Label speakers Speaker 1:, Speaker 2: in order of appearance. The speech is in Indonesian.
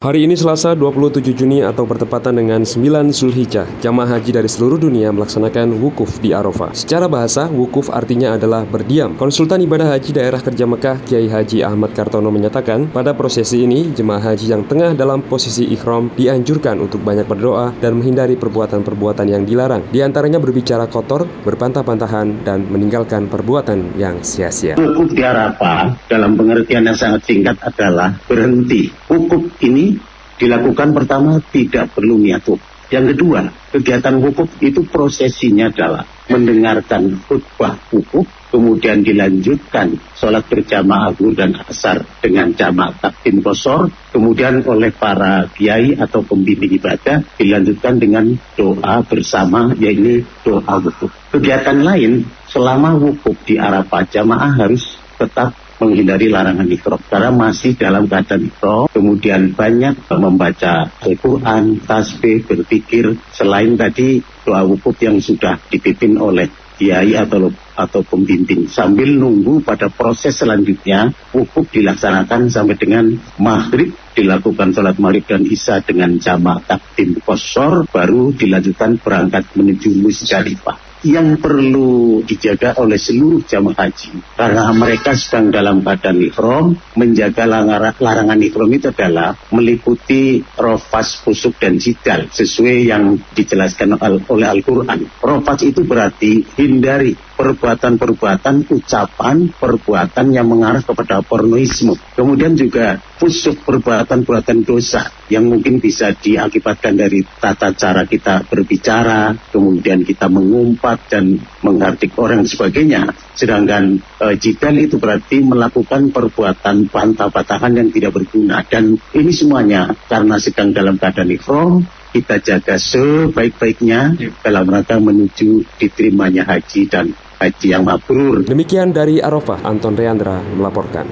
Speaker 1: Hari ini Selasa 27 Juni atau bertepatan dengan 9 Zulhijjah, jamaah haji dari seluruh dunia melaksanakan wukuf di Arafah. Secara bahasa, wukuf artinya adalah berdiam. Konsultan ibadah haji daerah kerja Mekah, Kiai Haji Ahmad Kartono menyatakan, pada prosesi ini, jemaah haji yang tengah dalam posisi ikhram dianjurkan untuk banyak berdoa dan menghindari perbuatan-perbuatan yang dilarang. Di antaranya berbicara kotor, berpantah-pantahan, dan meninggalkan perbuatan yang sia-sia.
Speaker 2: Wukuf di Arafah dalam pengertian yang sangat singkat adalah berhenti. Wukuf ini dilakukan pertama tidak perlu niat wukuf. Yang kedua, kegiatan wukuf itu prosesinya adalah mendengarkan khutbah wukuf, kemudian dilanjutkan sholat berjamaah zuhur dan asar dengan jamaah takdim kosor, kemudian oleh para kiai atau pembimbing ibadah dilanjutkan dengan doa bersama, yaitu doa wukuf. Kegiatan lain selama wukuf di Arafah jamaah harus tetap menghindari larangan mikrob karena masih dalam keadaan mikrob kemudian banyak membaca Al-Quran, tasbih, berpikir selain tadi doa wukuf yang sudah dipimpin oleh kiai atau atau pembimbing. Sambil nunggu pada proses selanjutnya wukuf dilaksanakan sampai dengan maghrib dilakukan sholat maghrib dan isya dengan jamaah takdim kosor baru dilanjutkan berangkat menuju Musdalifah yang perlu dijaga oleh seluruh jamaah haji karena mereka sedang dalam badan ikrom menjaga larangan ikrom itu adalah meliputi rofas, pusuk dan jidal sesuai yang dijelaskan oleh Al-Quran. Rofas itu berarti hindari perbuatan-perbuatan, ucapan, perbuatan yang mengarah kepada pornoisme. Kemudian juga pusuk perbuatan-perbuatan dosa yang mungkin bisa diakibatkan dari tata cara kita berbicara, kemudian kita mengumpat dan menghardik orang dan sebagainya. Sedangkan e, jidal itu berarti melakukan perbuatan bantah-batahan yang tidak berguna. Dan ini semuanya karena sedang dalam keadaan ikhram, kita jaga sebaik-baiknya dalam rangka menuju diterimanya haji dan haji yang mabrur.
Speaker 1: Demikian dari Arafah, Anton Reandra melaporkan.